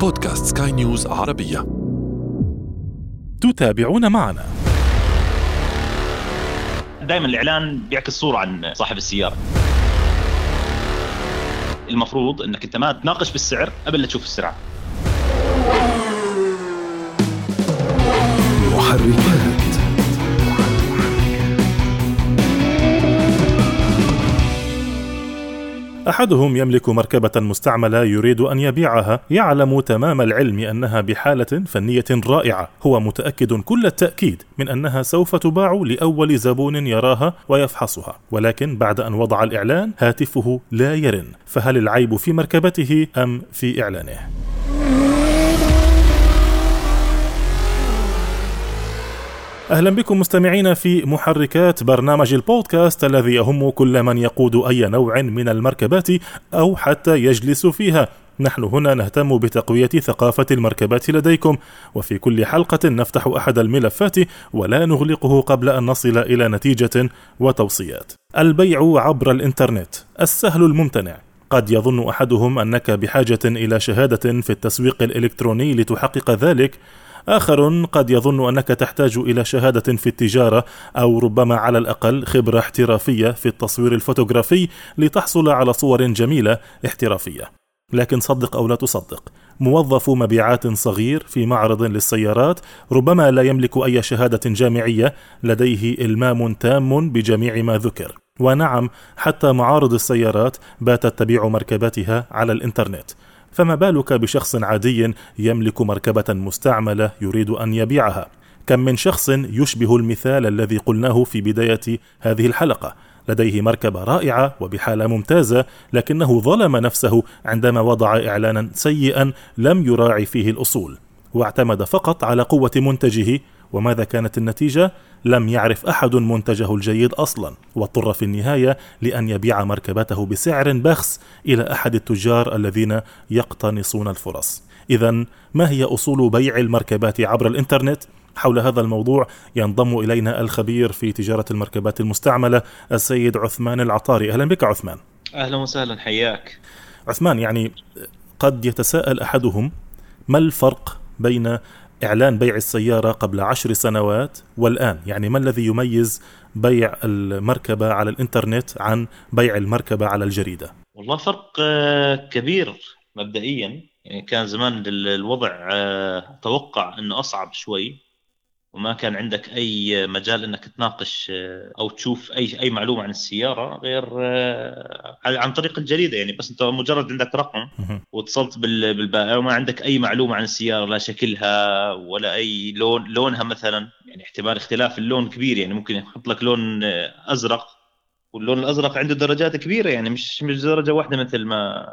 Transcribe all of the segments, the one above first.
بودكاست سكاي نيوز عربية. تتابعون معنا. دائما الإعلان بيعكس صورة عن صاحب السيارة. المفروض إنك أنت ما تناقش بالسعر قبل لا تشوف السرعة. محركات أحدهم يملك مركبة مستعملة يريد أن يبيعها. يعلم تمام العلم أنها بحالة فنية رائعة. هو متأكد كل التأكيد من أنها سوف تباع لأول زبون يراها ويفحصها. ولكن بعد أن وضع الإعلان هاتفه لا يرن. فهل العيب في مركبته أم في إعلانه؟ أهلا بكم مستمعينا في محركات برنامج البودكاست الذي يهم كل من يقود أي نوع من المركبات أو حتى يجلس فيها. نحن هنا نهتم بتقوية ثقافة المركبات لديكم وفي كل حلقة نفتح أحد الملفات ولا نغلقه قبل أن نصل إلى نتيجة وتوصيات. البيع عبر الإنترنت السهل الممتنع. قد يظن أحدهم أنك بحاجة إلى شهادة في التسويق الإلكتروني لتحقق ذلك آخر قد يظن أنك تحتاج إلى شهادة في التجارة أو ربما على الأقل خبرة احترافية في التصوير الفوتوغرافي لتحصل على صور جميلة احترافية. لكن صدق أو لا تصدق، موظف مبيعات صغير في معرض للسيارات ربما لا يملك أي شهادة جامعية، لديه إلمام تام بجميع ما ذكر. ونعم حتى معارض السيارات باتت تبيع مركباتها على الإنترنت. فما بالك بشخص عادي يملك مركبة مستعملة يريد أن يبيعها؟ كم من شخص يشبه المثال الذي قلناه في بداية هذه الحلقة. لديه مركبة رائعة وبحالة ممتازة لكنه ظلم نفسه عندما وضع إعلانا سيئا لم يراعي فيه الأصول. واعتمد فقط على قوة منتجه وماذا كانت النتيجة؟ لم يعرف أحد منتجه الجيد أصلا واضطر في النهاية لأن يبيع مركبته بسعر بخس إلى أحد التجار الذين يقتنصون الفرص إذا ما هي أصول بيع المركبات عبر الإنترنت؟ حول هذا الموضوع ينضم إلينا الخبير في تجارة المركبات المستعملة السيد عثمان العطاري أهلا بك عثمان أهلا وسهلا حياك عثمان يعني قد يتساءل أحدهم ما الفرق بين إعلان بيع السيارة قبل عشر سنوات والآن يعني ما الذي يميز بيع المركبة على الإنترنت عن بيع المركبة على الجريدة؟ والله فرق آه، كبير مبدئيا يعني كان زمان ال- الوضع آه، أتوقع إنه أصعب شوي. وما كان عندك أي مجال إنك تناقش آه، أو تشوف أي أي معلومة عن السيارة غير آه، عن طريق الجريدة يعني. بس أنت مجرد عندك رقم. واتصلت بال- بالبائع وما عندك أي معلومة عن السيارة لا شكلها ولا أي لون لونها مثلا. يعني احتمال اختلاف اللون كبير يعني. ممكن يحط لك لون آه، أزرق واللون الأزرق عنده درجات كبيرة يعني. مش مش درجة واحدة مثل ما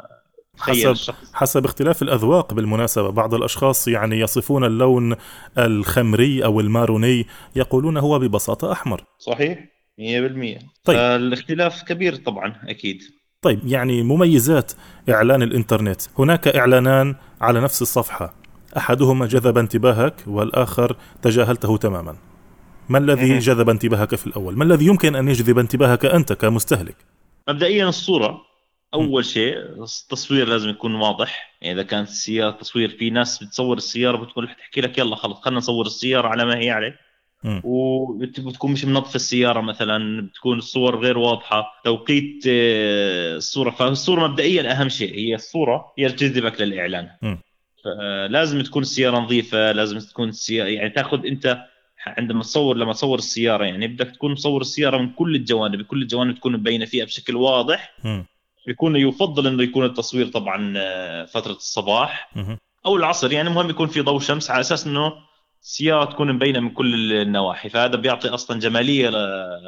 حسب حسب اختلاف الأذواق بالمناسبة. بعض الأشخاص يعني يصفون اللون الخمري أو الماروني يقولون هو ببساطة أحمر. صحيح؟ 100% طيب. فالاختلاف كبير طبعا أكيد. طيب يعني مميزات إعلان الإنترنت. هناك إعلانان على نفس الصفحة. أحدهما جذب انتباهك والآخر تجاهلته تماما. ما الذي. جذب انتباهك في الأول؟ ما الذي يمكن أن يجذب انتباهك أنت كمستهلك؟ مبدئيا الصورة. أول شيء التصوير لازم يكون واضح. يعني إذا كانت السيارة تصوير في ناس بتصور السيارة بتقول تحكي لك يلا خلص خلينا نصور السيارة على ما هي عليه. وبتكون مش منظفه السيارة مثلا بتكون الصور غير واضحة. توقيت آه، الصورة فالصورة مبدئيا أهم شيء. هي الصورة هي تجذبك للإعلان. مم. فلازم تكون السيارة نظيفة لازم تكون السيارة يعني تاخذ أنت عندما تصور لما تصور السيارة يعني بدك تكون مصور السيارة من كل الجوانب. كل الجوانب تكون مبينة فيها بشكل واضح. مم. بيكون يفضل إنه يكون التصوير طبعا آه، فترة الصباح. أو العصر. يعني المهم يكون في ضوء شمس على أساس إنه السيارة تكون مبينة من كل النواحي. فهذا بيعطي أصلا جمالية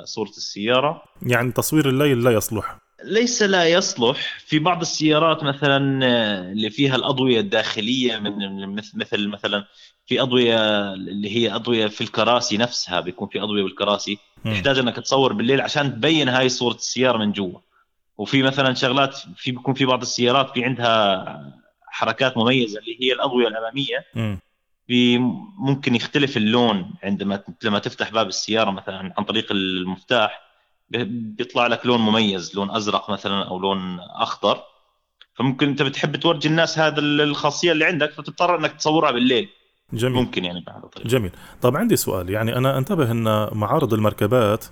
لصورة السيارة. يعني تصوير الليل لا يصلح. ليس لا يصلح. في بعض السيارات مثلا آه، اللي فيها الأضوية الداخلية من مثل مثل مثلا في أضوية اللي هي أضوية في الكراسي نفسها بيكون في أضوية بالكراسي. تحتاج إنك تصور بالليل عشان تبين هاي صورة السيارة من جوا. وفي مثلا شغلات في بيكون في بعض السيارات في عندها حركات مميزة اللي هي الأضوية الأمامية. في ممكن يختلف اللون عندما لما تفتح باب السيارة مثلا عن طريق المفتاح بيطلع لك لون مميز لون أزرق مثلا أو لون أخضر. فممكن أنت بتحب تورجي الناس هذا الخاصية اللي عندك فتضطر إنك تصورها بالليل. جميل. ممكن يعني بهذا الطريقة جميل. طب عندي سؤال يعني أنا أنتبه أن معارض المركبات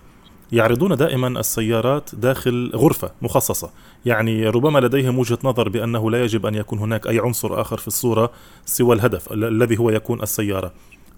يعرضون دائما السيارات داخل غرفة مخصصة. يعني ربما لديهم وجهة نظر بأنه لا يجب أن يكون هناك أي عنصر آخر في الصورة سوى الهدف ال- الذي هو يكون السيارة.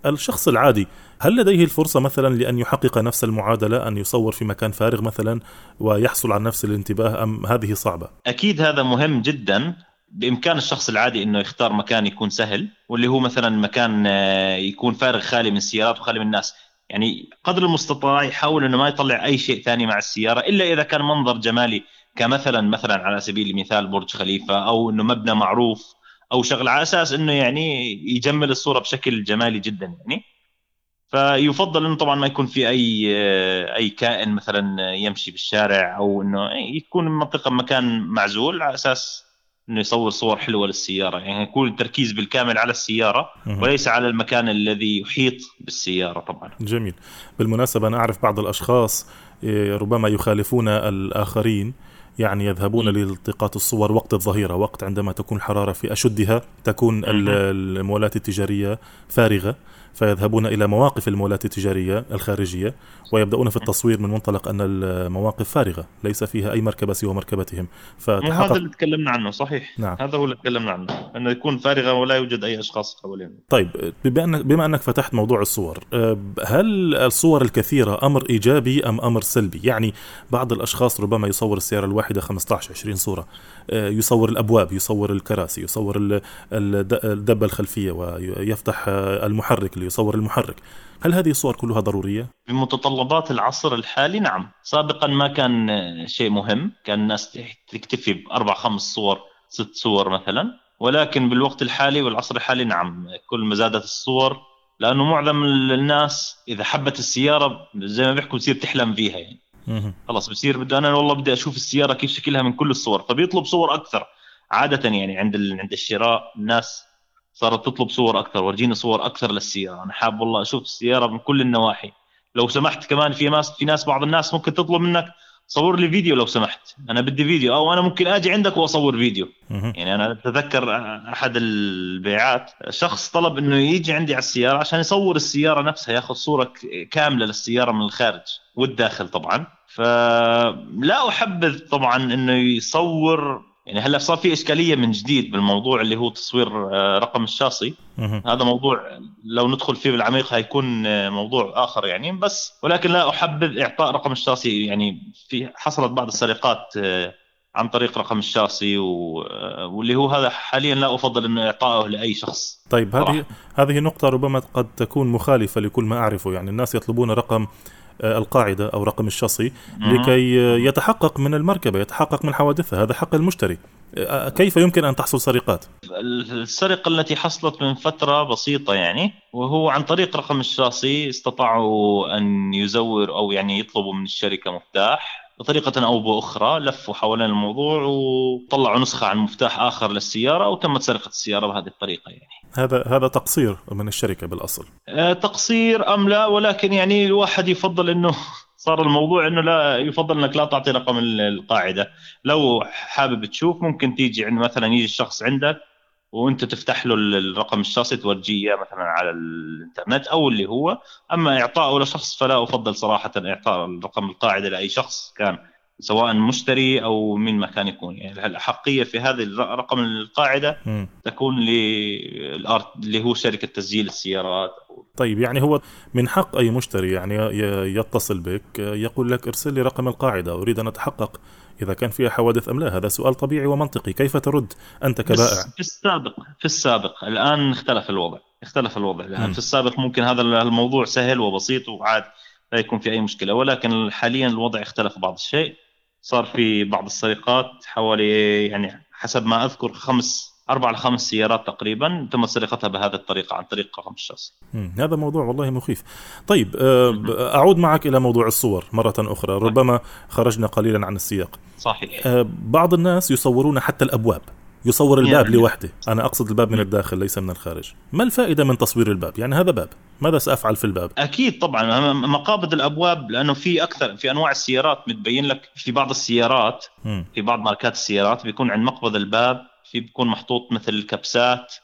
الشخص العادي هل لديه الفرصة مثلا لأن يحقق نفس المعادلة أن يصور في مكان فارغ مثلا ويحصل على نفس الانتباه أم هذه صعبة؟ أكيد هذا مهم جدا. بإمكان الشخص العادي إنه يختار مكان يكون سهل واللي هو مثلا مكان آه، يكون فارغ خالي من السيارات وخالي من الناس. يعني قدر المستطاع يحاول إنه ما يطلع أي شيء ثاني مع السيارة إلا إذا كان منظر جمالي كمثلا مثلا على سبيل المثال برج خليفة أو إنه مبنى معروف أو شغله على أساس إنه يعني يجمل الصورة بشكل جمالي جدا يعني. فيفضل إنه طبعا ما يكون في أي أي كائن مثلا يمشي بالشارع أو إنه يكون المنطقة مكان معزول على أساس إنه يصور صور حلوة للسيارة يعني يكون التركيز بالكامل على السيارة. وليس على المكان الذي يحيط بالسيارة طبعا جميل بالمناسبة أنا أعرف بعض الأشخاص إيه، ربما يخالفون الآخرين يعني يذهبون. لالتقاط الصور وقت الظهيرة وقت عندما تكون الحرارة في أشدها تكون. المولات التجارية فارغة فيذهبون إلى مواقف المولات التجارية الخارجية ويبدأون في التصوير من منطلق أن المواقف فارغة ليس فيها أي مركبة سوى مركبتهم. هذا فتحقق اللي تكلمنا عنه صحيح. نعم. هذا هو اللي تكلمنا عنه انه يكون فارغة ولا يوجد أي أشخاص حوالينه طيب بما أنك, بما أنك فتحت موضوع الصور أه، هل الصور الكثيرة أمر إيجابي أم أمر سلبي؟ يعني بعض الأشخاص ربما يصور السيارة الواحدة 15 20 صورة أه، يصور الأبواب يصور الكراسي يصور ال- الد- الدبة الخلفية ويفتح المحرك ليصور المحرك. هل هذه الصور كلها ضرورية؟ بمتطلبات العصر الحالي نعم. سابقا ما كان شيء مهم. كان الناس تكتفي بأربع خمس صور ست صور مثلا. ولكن بالوقت الحالي والعصر الحالي نعم كل ما زادت الصور لأنه معظم الناس إذا حبت السيارة زي ما بيحكوا بتصير تحلم فيها يعني. خلاص بصير بده أنا والله بدي أشوف السيارة كيف شكلها من كل الصور. فبيطلب صور أكثر. عادة يعني عند ال... عند الشراء الناس صارت تطلب صور أكثر ورجيني صور أكثر للسيارة. أنا حاب والله أشوف السيارة من كل النواحي. لو سمحت كمان في ناس في ناس بعض الناس ممكن تطلب منك صور لي فيديو لو سمحت. أنا بدي فيديو أو أنا ممكن آجي عندك وأصور فيديو. يعني أنا أتذكر أحد البيعات شخص طلب إنه يجي عندي على السيارة عشان يصور السيارة نفسها ياخذ صورة كاملة للسيارة من الخارج والداخل طبعا. فلا أحبذ طبعا إنه يصور يعني هلا صار في إشكالية من جديد بالموضوع اللي هو تصوير آه، رقم الشاصي. هذا موضوع لو ندخل فيه بالعميق هيكون آه، موضوع آخر يعني. بس ولكن لا احبذ إعطاء رقم الشاصي. يعني في حصلت بعض السرقات آه، عن طريق رقم الشاصي و- واللي هو هذا حاليا لا أفضل إنه اعطائه لأي شخص. طيب هذه. هذه نقطة ربما قد تكون مخالفة لكل ما أعرفه. يعني الناس يطلبون رقم القاعدة أو رقم الشاصي لكي آه، يتحقق من المركبة يتحقق من حوادثها. هذا حق المشتري. آه، كيف يمكن أن تحصل سرقات؟ السرقة التي حصلت من فترة بسيطة يعني وهو عن طريق رقم الشاصي استطاعوا أن يزور أو يعني يطلبوا من الشركة مفتاح. بطريقة أو بأخرى لفوا حوالين الموضوع وطلعوا نسخة عن مفتاح آخر للسيارة وتمت سرقة السيارة بهذه الطريقة يعني. هذا هذا تقصير من الشركة بالأصل. آه، تقصير أم لا ولكن يعني الواحد يفضل أنه صار الموضوع إنه لا يفضل إنك لا تعطي رقم ال- القاعدة. لو حابب تشوف ممكن تيجي عند مثلا يجي الشخص عندك وانت تفتح له ال- الرقم الشخصي تورجيه إياه مثلا على الإنترنت أو اللي هو أما اعطائه لشخص فلا أفضل صراحة إعطاء الرقم القاعدة لأي شخص كان سواء مشتري أو من ما كان يكون يعني الاحقيه في هذا الر- رقم القاعدة. تكون للارت اللي هو شركة تسجيل السيارات طيب يعني هو من حق أي مشتري يعني يتصل بك يقول لك ارسل لي رقم القاعدة أريد أن أتحقق إذا كان فيها حوادث أم لا هذا سؤال طبيعي ومنطقي. كيف ترد أنت كبائع؟ في السابق في السابق. الآن اختلف الوضع اختلف الوضع. الان. في السابق ممكن هذا الموضوع سهل وبسيط وعاد لا يكون في أي مشكلة. ولكن حاليا الوضع اختلف بعض الشيء. صار في بعض السرقات حوالي يعني حسب ما أذكر خمس أربع لخمس سيارات تقريبا تم سرقتها بهذه الطريقة عن طريق رقم الشخص. هذا موضوع والله مخيف. طيب آه، أعود معك إلى موضوع الصور مرة أخرى. ربما خرجنا قليلا عن السياق. صحيح. آه، بعض الناس يصورون حتى الأبواب يصور الباب يعني. لوحده. أنا أقصد الباب من الداخل ليس من الخارج. ما الفائدة من تصوير الباب؟ يعني هذا باب. ماذا سأفعل في الباب؟ أكيد طبعا. مقابض الأبواب لأنه في أكثر في أنواع السيارات متبين لك في بعض السيارات مم. في بعض ماركات السيارات بيكون عند مقبض الباب في بيكون محطوط مثل كبسات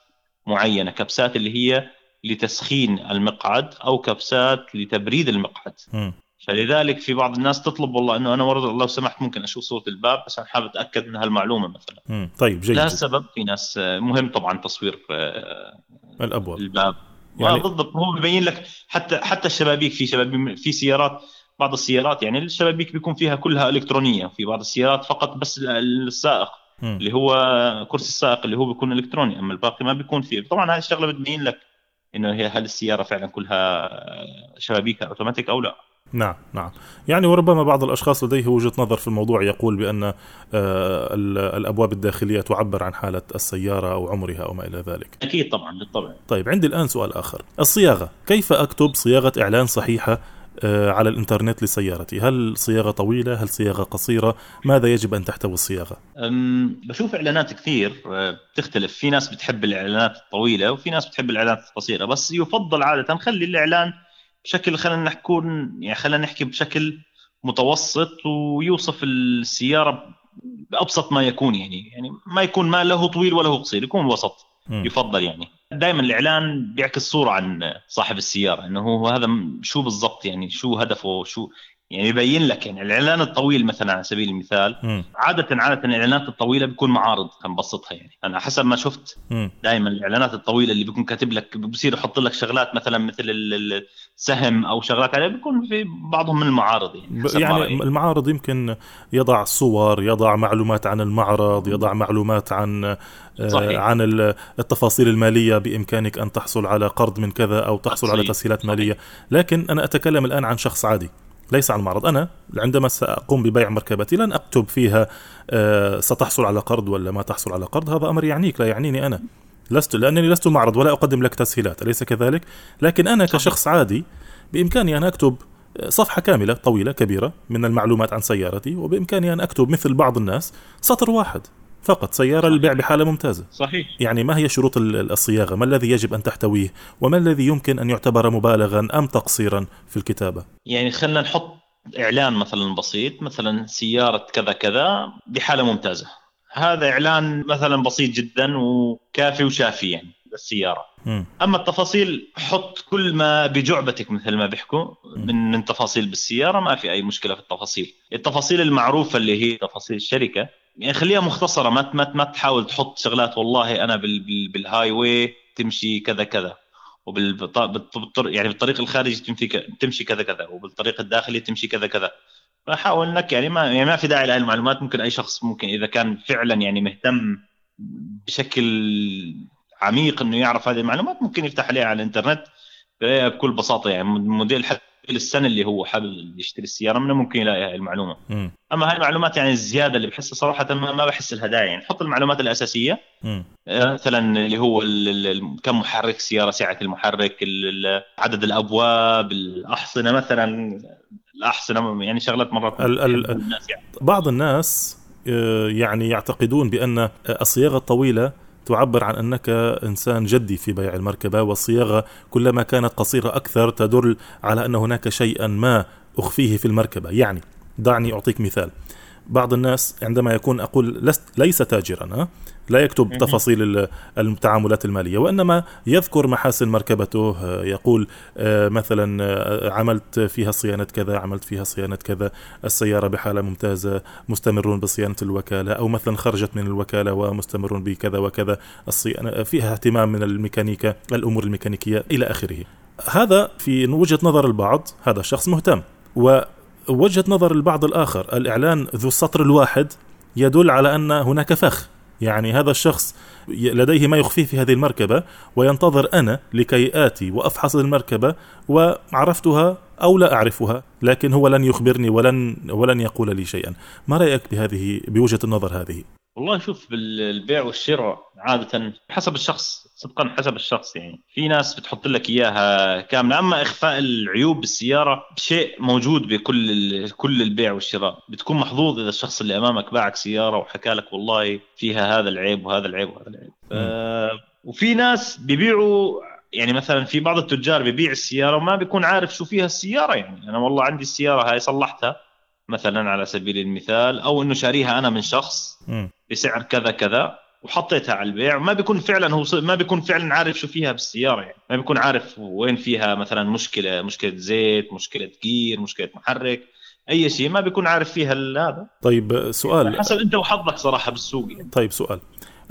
معينة كبسات اللي هي لتسخين المقعد أو كبسات لتبريد المقعد مم. فلذلك في بعض الناس تطلب والله إنه أنا ورد لو سمحت ممكن أشوف صورة الباب عشان حابب أتأكد من هالمعلومة مثلا مم. طيب جيد جدا. سبب في ناس آه، مهم طبعا تصوير آه، الأبواب الباب يعني- يعني بالضبط هو ببين لك حتى حتى الشبابيك في شبابيك في سيارات بعض السيارات يعني الشبابيك بيكون فيها كلها إلكترونية في بعض السيارات فقط بس السائق. اللي هو كرسي السائق اللي هو بيكون إلكتروني أما الباقي ما بيكون فيه. طبعا هذه الشغلة بتبين لك إنه هي هل السيارة فعلا كلها شبابيكها أوتوماتيك أو لا. نعم نعم. يعني وربما بعض الأشخاص لديه وجهة نظر في الموضوع يقول بأن آه، ال- الأبواب الداخلية تعبر عن حالة السيارة أو عمرها أو ما إلى ذلك. أكيد طبعا بالطبع. طيب عندي الآن سؤال آخر. الصياغة. كيف أكتب صياغة إعلان صحيحة على الإنترنت لسيارتي. هل صياغة طويلة؟ هل صياغة قصيرة؟ ماذا يجب أن تحتوي الصياغة؟ بشوف إعلانات كثير بتختلف في ناس بتحب الإعلانات الطويلة وفي ناس بتحب الإعلانات القصيرة بس يفضل عادة خلي الإعلان بشكل خلينا نكون يعني خلينا نحكي بشكل متوسط ويوصف السيارة بأبسط ما يكون يعني يعني ما يكون ما له طويل ولا هو قصير يكون وسط. يفضل يعني. دائما الإعلان بيعكس صورة عن صاحب السيارة إنه هو هذا شو بالضبط يعني شو هدفه شو يعني يبين لك يعني الإعلان الطويل مثلا على سبيل المثال مم. عادة عادة الإعلانات الطويلة بيكون معارض كنبسطها يعني أنا حسب ما شفت. دائما الإعلانات الطويلة اللي بيكون كاتب لك بصير يحط لك شغلات مثلا مثل ال- ال- السهم أو شغلات عليه بيكون في بعضهم من المعارض يعني يعني رأيي. المعارض يمكن يضع صور يضع معلومات عن المعرض يضع معلومات عن آه، صحيح. عن ال- التفاصيل المالية بإمكانك أن تحصل على قرض من كذا أو تحصل على صحيح. تسهيلات صحيح. مالية لكن أنا أتكلم الآن عن شخص عادي ليس عن معرض أنا عندما سأقوم ببيع مركبتي لن أكتب فيها آه، ستحصل على قرض ولا ما تحصل على قرض هذا أمر يعنيك لا يعنيني أنا. لست لأنني لست معرض ولا أقدم لك تسهيلات أليس كذلك؟ لكن أنا كشخص عادي بإمكاني أن أكتب صفحة كاملة طويلة كبيرة من المعلومات عن سيارتي وبإمكاني أن أكتب مثل بعض الناس سطر واحد. فقط سيارة للبيع بحالة ممتازة. صحيح. يعني ما هي شروط ال- الصياغة؟ ما الذي يجب أن تحتويه؟ وما الذي يمكن أن يعتبر مبالغا أم تقصيرا في الكتابة؟ يعني خلينا نحط إعلان مثلا بسيط مثلا سيارة كذا كذا بحالة ممتازة. هذا إعلان مثلا بسيط جدا وكافي وشافي يعني للسيارة. مم. أما التفاصيل حط كل ما بجعبتك مثل ما بيحكوا من من تفاصيل بالسيارة ما في أي مشكلة في التفاصيل. التفاصيل المعروفة اللي هي تفاصيل الشركة يعني خليها مختصرة ما ما ما تحاول تحط شغلات والله أنا بال بال بال highway تمشي كذا كذا وبالطريق يعني بالطريق الخارجي تمشي تمشي كذا كذا وبالطريق الداخلي تمشي كذا كذا. فحاول إنك يعني ما يعني ما في داعي لهي المعلومات ممكن أي شخص ممكن إذا كان فعلا يعني مهتم بشكل عميق إنه يعرف هذه المعلومات ممكن يفتح عليها على الإنترنت بكل بساطة يعني موديل حتى السنة اللي هو حابب يشتري السيارة منه ممكن يلاقي هاي المعلومة مم. أما هاي المعلومات يعني الزيادة اللي بحسها صراحة ما, ما بحس داعي يعني حط المعلومات الأساسية مم. مثلا اللي هو كم محرك سيارة سعة المحرك ال- ال- عدد الأبواب الأحصنة مثلا الأحصنة يعني شغلات مرات ال- ال- الناس يعني. بعض الناس آه، يعني يعتقدون بأن الصياغة الطويلة تعبر عن أنك إنسان جدي في بيع المركبة والصياغة كلما كانت قصيرة أكثر تدل على أن هناك شيئا ما أخفيه في المركبة يعني دعني أعطيك مثال بعض الناس عندما يكون أقول لست ليس تاجرا؟ لا يكتب. تفاصيل ال- التعاملات المالية وإنما يذكر محاسن مركبته آه، يقول آه، مثلا آه، عملت فيها صيانة كذا عملت فيها صيانة كذا السيارة بحالة ممتازة مستمرون بصيانة الوكالة أو مثلا خرجت من الوكالة ومستمرون بكذا وكذا الصيانة فيها اهتمام من الميكانيكا الأمور الميكانيكية إلى آخره. هذا في وجهة نظر البعض هذا الشخص مهتم. ووجهة نظر البعض الآخر الإعلان ذو السطر الواحد يدل على أن هناك فخ. يعني هذا الشخص لديه ما يخفيه في هذه المركبة وينتظر أنا لكي آتي وأفحص المركبة وعرفتها أو لا أعرفها لكن هو لن يخبرني ولن ولن يقول لي شيئا. ما رأيك بهذه بوجهة النظر هذه؟ والله شوف بالبيع والشراء عادة حسب الشخص. صدقا حسب الشخص يعني. في ناس بتحط لك إياها كاملة. أما إخفاء العيوب بالسيارة شيء موجود بكل كل البيع والشراء. بتكون محظوظ إذا الشخص اللي أمامك باعك سيارة وحكى لك والله فيها هذا العيب وهذا العيب وهذا العيب. ف... وفي ناس بيبيعوا يعني مثلا في بعض التجار بيبيع السيارة وما بيكون عارف شو فيها السيارة يعني. أنا والله عندي السيارة هاي صلحتها مثلا على سبيل المثال أو إنه شاريها أنا من شخص. بسعر كذا كذا. وحطيتها على البيع. وما بيكون فعلا هو ما بيكون فعلا عارف شو فيها بالسيارة يعني. ما بيكون عارف وين فيها مثلا مشكلة مشكلة زيت مشكلة جير مشكلة محرك أي شيء. ما بيكون عارف فيها هذا. طيب سؤال. حسب أنت وحظك صراحة بالسوق يعني. طيب سؤال.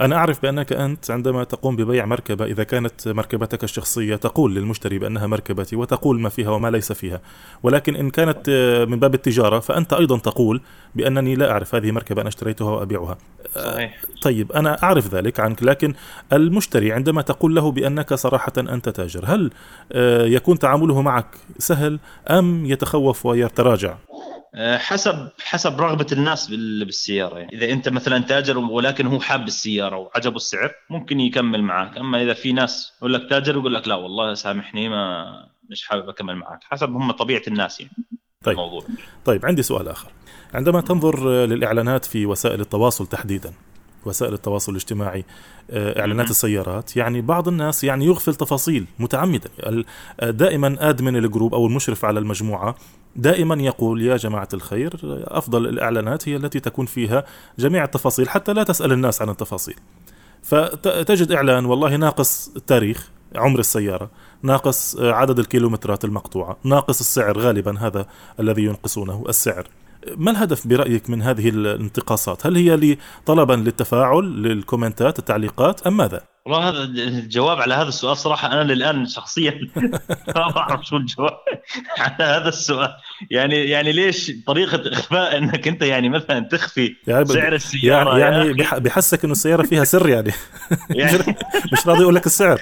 أنا أعرف بأنك أنت عندما تقوم ببيع مركبة إذا كانت مركبتك الشخصية تقول للمشتري بأنها مركبتي وتقول ما فيها وما ليس فيها. ولكن إن كانت آه، من باب التجارة فأنت أيضا تقول بأنني لا أعرف هذه مركبة أنا اشتريتها وأبيعها. صحيح. طيب أنا أعرف ذلك عنك لكن المشتري عندما تقول له بأنك صراحة أنت تاجر هل آه، يكون تعامله معك سهل أم يتخوف ويتراجع؟ حسب حسب رغبة الناس بال- بالسيارة يعني. إذا أنت مثلا تاجر ولكن هو حاب السيارة وعجبه السعر ممكن يكمل معك أما إذا في ناس يقول لك تاجر يقول لك لا والله سامحني ما مش حابب أكمل معك حسب هم طبيعة الناس يعني. طيب. الموضوع. طيب عندي سؤال آخر. عندما تنظر آه، للإعلانات في وسائل التواصل تحديدا وسائل التواصل الاجتماعي آه، إعلانات مهم. السيارات يعني بعض الناس يعني يغفل تفاصيل متعمدا آه، دائما آدمن الجروب أو المشرف على المجموعة دائما يقول يا جماعة الخير أفضل الإعلانات هي التي تكون فيها جميع التفاصيل حتى لا تسأل الناس عن التفاصيل. فتجد إعلان والله ناقص التاريخ عمر السيارة ناقص آه، عدد الكيلومترات المقطوعة ناقص السعر غالبا هذا الذي ينقصونه السعر. ما الهدف برأيك من هذه الانتقاصات؟ هل هي طلبا للتفاعل للكومنتات التعليقات أم ماذا؟ والله هذا الجواب على هذا السؤال صراحة أنا للآن شخصيا ما بعرف شو الجواب على هذا السؤال. يعني يعني ليش طريقة إخفاء إنك أنت يعني مثلا تخفي يعني سعر السيارة يعني, يا يعني. بح- بحسك إنه السيارة فيها سر يعني. يعني مش راضي يقول لك السعر.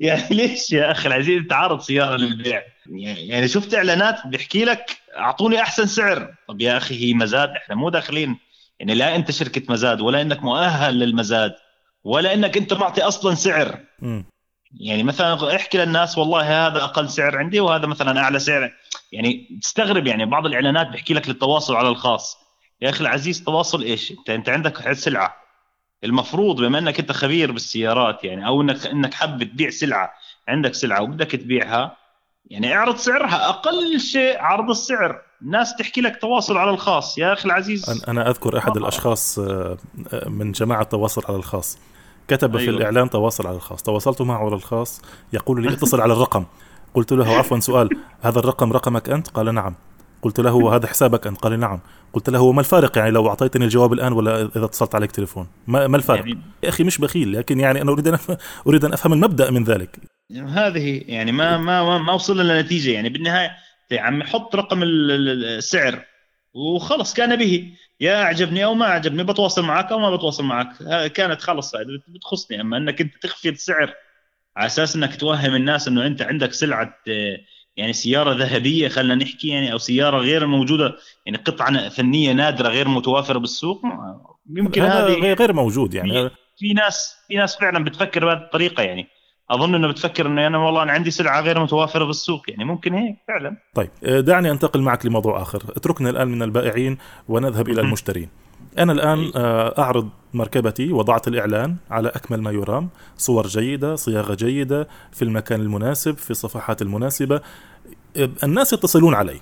يعني ليش يا أخي العزيز أنت عارض سيارة للبيع؟ يعني يعني شفت إعلانات بيحكي لك أعطوني أحسن سعر. طب يا أخي هي مزاد إحنا مو داخلين. يعني لا أنت شركة مزاد ولا إنك مؤهل للمزاد ولا إنك أنت معطي أصلا سعر. مم. يعني مثلا احكي للناس والله هذا أقل سعر عندي وهذا مثلا أعلى سعر. يعني تستغرب يعني بعض الإعلانات بيحكي لك للتواصل على الخاص. يا أخي العزيز تواصل إيش؟ انت أنت عندك سلعة. المفروض بما إنك أنت خبير بالسيارات يعني أو انك إنك حاب تبيع سلعة عندك سلعة وبدك تبيعها يعني اعرض سعرها أقل شيء عرض السعر. الناس تحكي لك تواصل على الخاص. يا أخي العزيز. أنا- أنا أذكر أحد الأشخاص آه، آه، من جماعة تواصل على الخاص. كتب في أيوة. الإعلان تواصل على الخاص. تواصلت معه على الخاص يقول لي اتصل على الرقم. قلت له عفوا سؤال هذا الرقم رقمك أنت؟ قال نعم. قلت له وهذا حسابك أنت؟ قال نعم. قلت له ما الفارق يعني لو أعطيتني الجواب الآن ولا إذا اتصلت عليك تليفون؟ ما, ما الفارق؟ يعني يا أخي مش بخيل لكن يعني أنا أريد أن أريد أن أفهم المبدأ من ذلك. هذه يعني ما ما ما, وصلنا لنتيجه يعني بالنهاية يا عمي حط رقم ال- ال- السعر وخلص كان به. يا أعجبني أو ما أعجبني بتواصل معك أو ما بتواصل معك. كانت خلص بت- بتخصني. أما أنك أنت تخفي السعر على أساس أنك توهم الناس إنه أنت عندك سلعة آه، يعني سيارة ذهبية خلينا نحكي يعني أو سيارة غير موجودة يعني قطعة فنية نادرة غير متوافرة بالسوق يمكن هذا هذه غير- موجود يعني. في ناس في ناس فعلا بتفكر بهذه الطريقة يعني. أظن إنه بتفكر إنه أنا والله أنا عندي سلعة غير متوافرة بالسوق يعني ممكن هيك فعلا. طيب آه، دعني أنتقل معك لموضوع آخر. اتركنا الآن من البائعين ونذهب إلى. المشترين. أنا الآن آه، أعرض مركبتي وضعت الإعلان على أكمل ما يرام. صور جيدة صياغة جيدة في المكان المناسب في الصفحات المناسبة. آه، الناس يتصلون علي.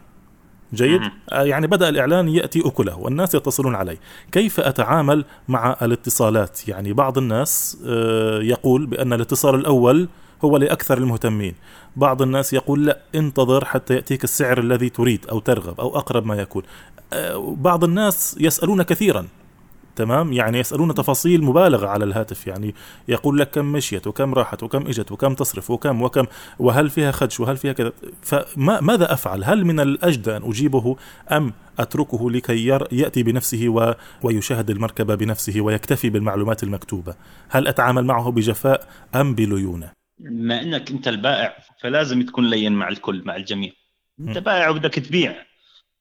جيد. آه، يعني بدأ الإعلان يأتي أكله والناس يتصلون علي. كيف أتعامل مع الاتصالات؟ يعني بعض الناس آه، يقول بأن الاتصال الأول هو لأكثر المهتمين. بعض الناس يقول لا انتظر حتى يأتيك السعر الذي تريد أو ترغب أو أقرب ما يكون. بعض الناس يسألون كثيرا تمام؟ يعني يسألون تفاصيل مبالغة على الهاتف يعني يقول لك كم مشيت وكم راحت وكم إجت وكم تصرف وكم وكم وهل فيها خدش وهل فيها كذا؟ فما ماذا أفعل؟ هل من الاجدى أن أجيبه أم أتركه لكي ير يأتي بنفسه و ويشاهد المركبه بنفسه ويكتفي بالمعلومات المكتوبة؟ هل أتعامل معه بجفاء أم بليونة؟ بما إنك أنت البائع فلازم تكون لين مع الكل مع الجميع. مم. بائع وبدك تبيع.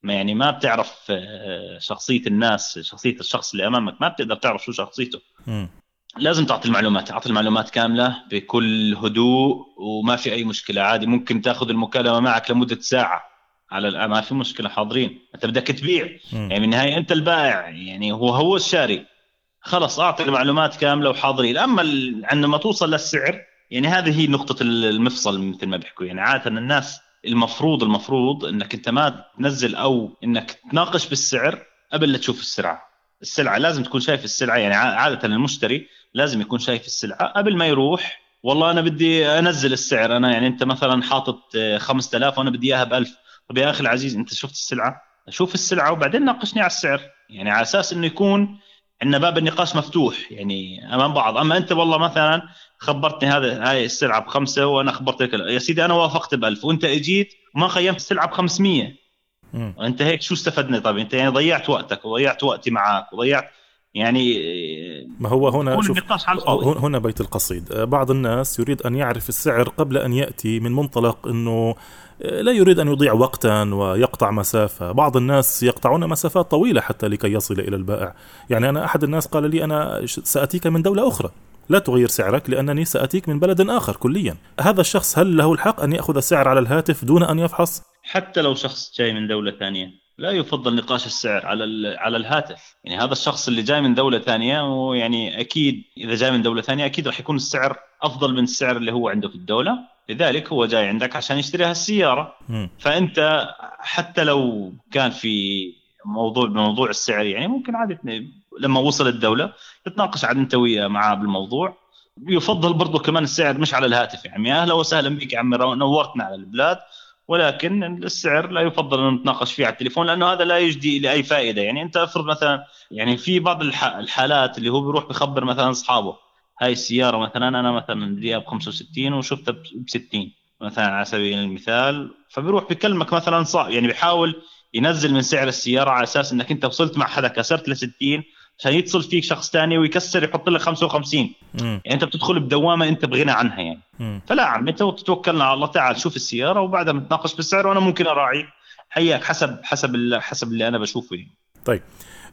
ما يعني ما بتعرف آه، شخصية الناس شخصية الشخص اللي أمامك ما بتقدر تعرف شو شخصيته. مم. لازم تعطي المعلومات أعطي المعلومات كاملة بكل هدوء وما في أي مشكلة عادي ممكن تأخذ المكالمة معك لمدة ساعة. على ما في مشكلة حاضرين. أنت بدك تبيع. يعني بالنهايه أنت البائع يعني هو هو الشاري. خلص أعطي المعلومات كاملة وحاضرين. أما عندما توصل للسعر يعني هذه هي نقطة المفصل مثل ما بيحكوا. يعني عادة الناس المفروض المفروض إنك أنت ما تنزل أو إنك تناقش بالسعر قبل لا تشوف السلعة. السلعة لازم تكون شايف السلعة يعني عادة المشتري لازم يكون شايف السلعة قبل ما يروح والله أنا بدي أنزل السعر أنا يعني أنت مثلا حاطط 5000 وأنا بدي إياها ب 1000 طب يا أخي العزيز أنت شفت السلعة؟ شوف السلعة وبعدين ناقشني على السعر يعني على أساس إنه يكون عندنا باب النقاش مفتوح يعني أمام بعض. أما أنت والله مثلا خبرتني هذا هاي السلعة بخمسة وأنا خبرتك يا سيدي أنا وافقت ب 1000 وأنت إجيت وما قيمت السلعة ب 500 أنت هيك شو استفدنا؟ طيب أنت يعني ضيعت وقتك وضيعت وقتي معك وضيعت يعني ما هو هنا شوف هنا بيت القصيد. بعض الناس يريد أن يعرف السعر قبل أن يأتي من منطلق إنه لا يريد أن يضيع وقتا ويقطع مسافة. بعض الناس يقطعون مسافات طويلة حتى لكي يصل إلى البائع. يعني أنا أحد الناس قال لي أنا سأتيك من دولة أخرى. لا تغير سعرك لأنني سأتيك من بلد آخر كليا. هذا الشخص هل له الحق أن يأخذ السعر على الهاتف دون أن يفحص؟ حتى لو شخص جاي من دولة ثانية. لا يفضل نقاش السعر على على الهاتف. يعني هذا الشخص اللي جاي من دولة ثانية ويعني أكيد إذا جاي من دولة ثانية أكيد راح يكون السعر أفضل من السعر اللي هو عنده في الدولة. لذلك هو جاي عندك عشان يشتري هالسياره فأنت حتى لو كان في موضوع بموضوع السعر يعني ممكن عادي لما وصل الدولة تتناقش عاد انت وياه معاه بالموضوع. يفضل برضه كمان السعر مش على الهاتف يعني أهلا وسهلا بك يا عمي. نورتنا على البلاد ولكن السعر لا يفضل أن نتناقش فيه على التليفون لأنه هذا لا يجدي لاي فائدة. يعني أنت افرض مثلا يعني في بعض الحالات اللي هو بيروح بخبر مثلا أصحابه هاي السيارة مثلا أنا مثلا بدي ب 65 وشفتها ب 60 مثلا على سبيل المثال فبيروح بكلمك مثلا صعب يعني بيحاول ينزل من سعر السيارة على أساس إنك أنت وصلت مع حدا كسرت ل 60 عشان يتصل فيك شخص ثاني ويكسر يحط لك 55 مم. يعني انت بتدخل بدوامة انت بغنى عنها يعني مم. فلا عم انت توكلنا على الله تعال شوف السيارة وبعدها بنتناقش بالسعر وأنا ممكن أراعي حياك حسب حسب حسب اللي أنا بشوفه يعني طيب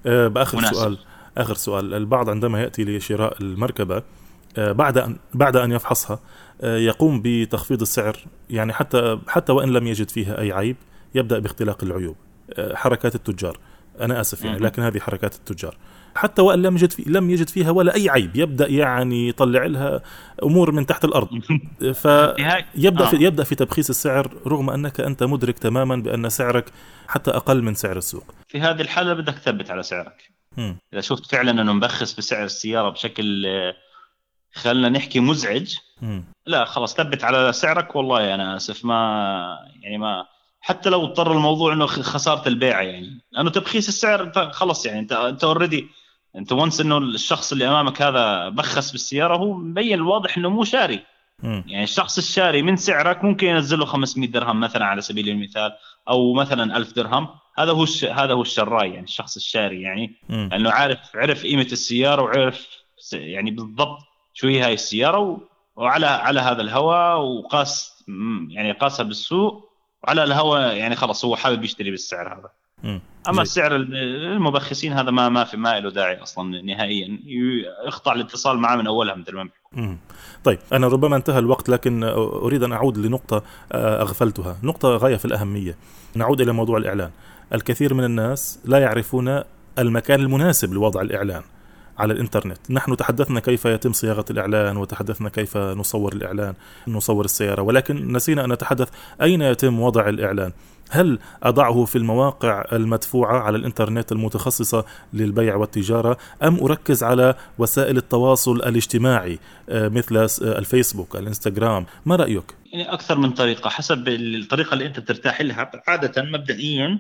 آه بآخر مناسب. سؤال آخر سؤال البعض عندما يأتي لشراء المركبة آه بعد أن بعد أن يفحصها آه يقوم بتخفيض السعر يعني حتى حتى وإن لم يجد فيها أي عيب يبدأ باختلاق العيوب آه، حركات التجار أنا آسف يعني لكن هذه حركات التجار. حتى وإن لم يجد في لم يجد فيها ولا أي عيب يبدأ يعني يطلع لها أمور من تحت الأرض. فيبدا في آه. يبدأ في تبخيس السعر رغم أنك أنت مدرك تماما بأن سعرك حتى أقل من سعر السوق. في هذه الحالة بدك تثبت على سعرك. م. إذا شفت فعلا أنه مبخس بسعر السيارة بشكل خلينا نحكي مزعج م. لا خلاص ثبت على سعرك والله أنا آسف ما يعني ما حتى لو اضطر الموضوع انه خسارة البيع يعني. لأنه تبخيس السعر انت خلص يعني انت انت already انت once انه الشخص اللي أمامك هذا بخس بالسيارة هو مبين الواضح إنه مو شاري. م. يعني الشخص الشاري من سعرك ممكن ينزل له 500 درهم مثلا على سبيل المثال أو مثلا 1000 درهم. هذا هو الش... هذا هو الشراي يعني الشخص الشاري يعني. م. لأنه عارف عرف قيمة السيارة وعرف يعني بالضبط شو هي هاي السيارة و... وعلى على هذا الهواء وقاس يعني قاسها بالسوق. وعلى الهواء يعني خلص هو حابب يشتري بالسعر هذا. أما السعر المبخسين هذا ما ما في ما له داعي أصلا نهائيا. يقطع الاتصال معه من أولها مثل ما طيب أنا ربما انتهى الوقت لكن أريد أن أعود لنقطة آه، أغفلتها. نقطة غاية في الأهمية. نعود إلى موضوع الإعلان. الكثير من الناس لا يعرفون المكان المناسب لوضع الإعلان. على الإنترنت. نحن تحدثنا كيف يتم صياغة الإعلان وتحدثنا كيف نصور الإعلان نصور السيارة ولكن نسينا أن نتحدث أين يتم وضع الإعلان. هل أضعه في المواقع المدفوعة على الإنترنت المتخصصة للبيع والتجارة أم أركز على وسائل التواصل الاجتماعي آه، مثل آه، الفيسبوك الإنستغرام؟ ما رأيك؟ يعني أكثر من طريقة حسب الطريقة اللي أنت بترتاح لها. عادة مبدئيا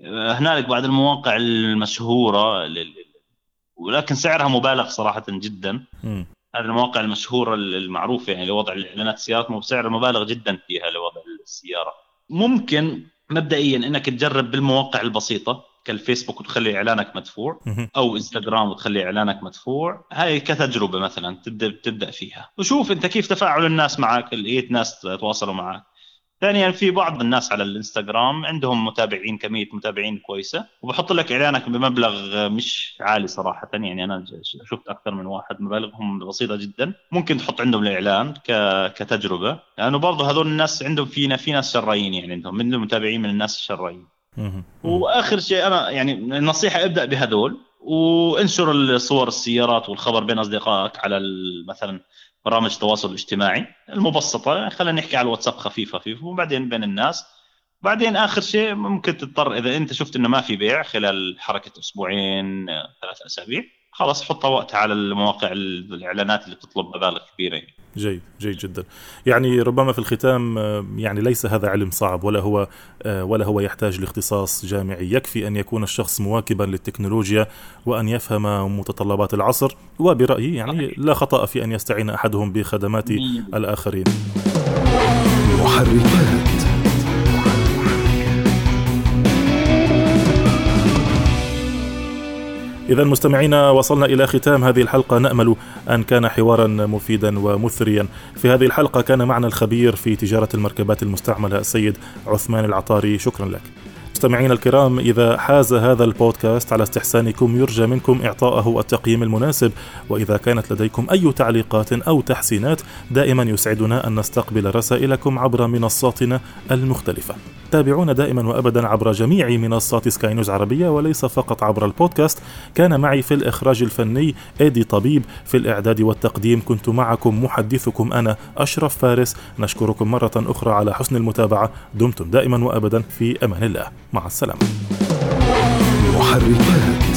آه، هنالك بعض المواقع المشهورة ولكن سعرها مبالغ صراحة جدا. هذه المواقع المشهورة المعروفة يعني لوضع الإعلانات السيارات بسعر مبالغ جدا فيها لوضع السيارة. ممكن مبدئيا إنك تجرب بالمواقع البسيطة كالفيسبوك وتخلي إعلانك مدفوع أو إنستغرام وتخلي إعلانك مدفوع. هاي كتجربة مثلا تبدأ تبدأ فيها. وشوف أنت كيف تفاعل الناس معك لقيت ناس تواصلوا معك. ثانيا في بعض الناس على الإنستغرام عندهم متابعين كمية متابعين كويسة. وبحط لك إعلانك بمبلغ مش عالي صراحة. يعني أنا شفت أكثر من واحد مبالغهم بسيطة جدا. ممكن تحط عندهم الإعلان. كتجربة. لأنه يعني برضه هذول الناس عندهم فينا في ناس شرايين يعني عندهم من المتابعين من الناس الشرايين وآخر شيء أنا يعني النصيحه ابدأ بهذول. وانشر الصور السيارات والخبر بين أصدقائك على مثلا برامج التواصل الاجتماعي المبسطة. خلينا نحكي على الواتساب خفيف خفيف وبعدين بين الناس. بعدين آخر شيء ممكن تضطر إذا أنت شفت إنه ما في بيع خلال حركة أسبوعين ثلاث أسابيع خلاص حطها وقتها على المواقع الإعلانات اللي بتطلب مبالغ كبيرة. يعني. جيد جيد جدا. يعني ربما في الختام يعني ليس هذا علم صعب ولا هو ولا هو يحتاج لاختصاص جامعي. يكفي أن يكون الشخص مواكبا للتكنولوجيا وأن يفهم متطلبات العصر وبرأيي يعني لا خطأ في أن يستعين أحدهم بخدمات الآخرين. محركات. إذا مستمعينا وصلنا إلى ختام هذه الحلقة. نأمل أن كان حوارا مفيدا ومثريا. في هذه الحلقة كان معنا الخبير في تجارة المركبات المستعملة السيد عثمان العطاري. شكرا لك. مستمعينا الكرام إذا حاز هذا البودكاست على استحسانكم يرجى منكم إعطاءه التقييم المناسب. وإذا كانت لديكم أي تعليقات أو تحسينات دائما يسعدنا أن نستقبل رسائلكم عبر منصاتنا المختلفة. تابعونا دائما وابدا عبر جميع منصات سكاي نيوز عربية وليس فقط عبر البودكاست. كان معي في الإخراج الفني إيدي طبيب. في الإعداد والتقديم كنت معكم محدثكم أنا أشرف فارس. نشكركم مرة أخرى على حسن المتابعة. دمتم دائما وابدا في أمان الله. مع السلامة. محركات.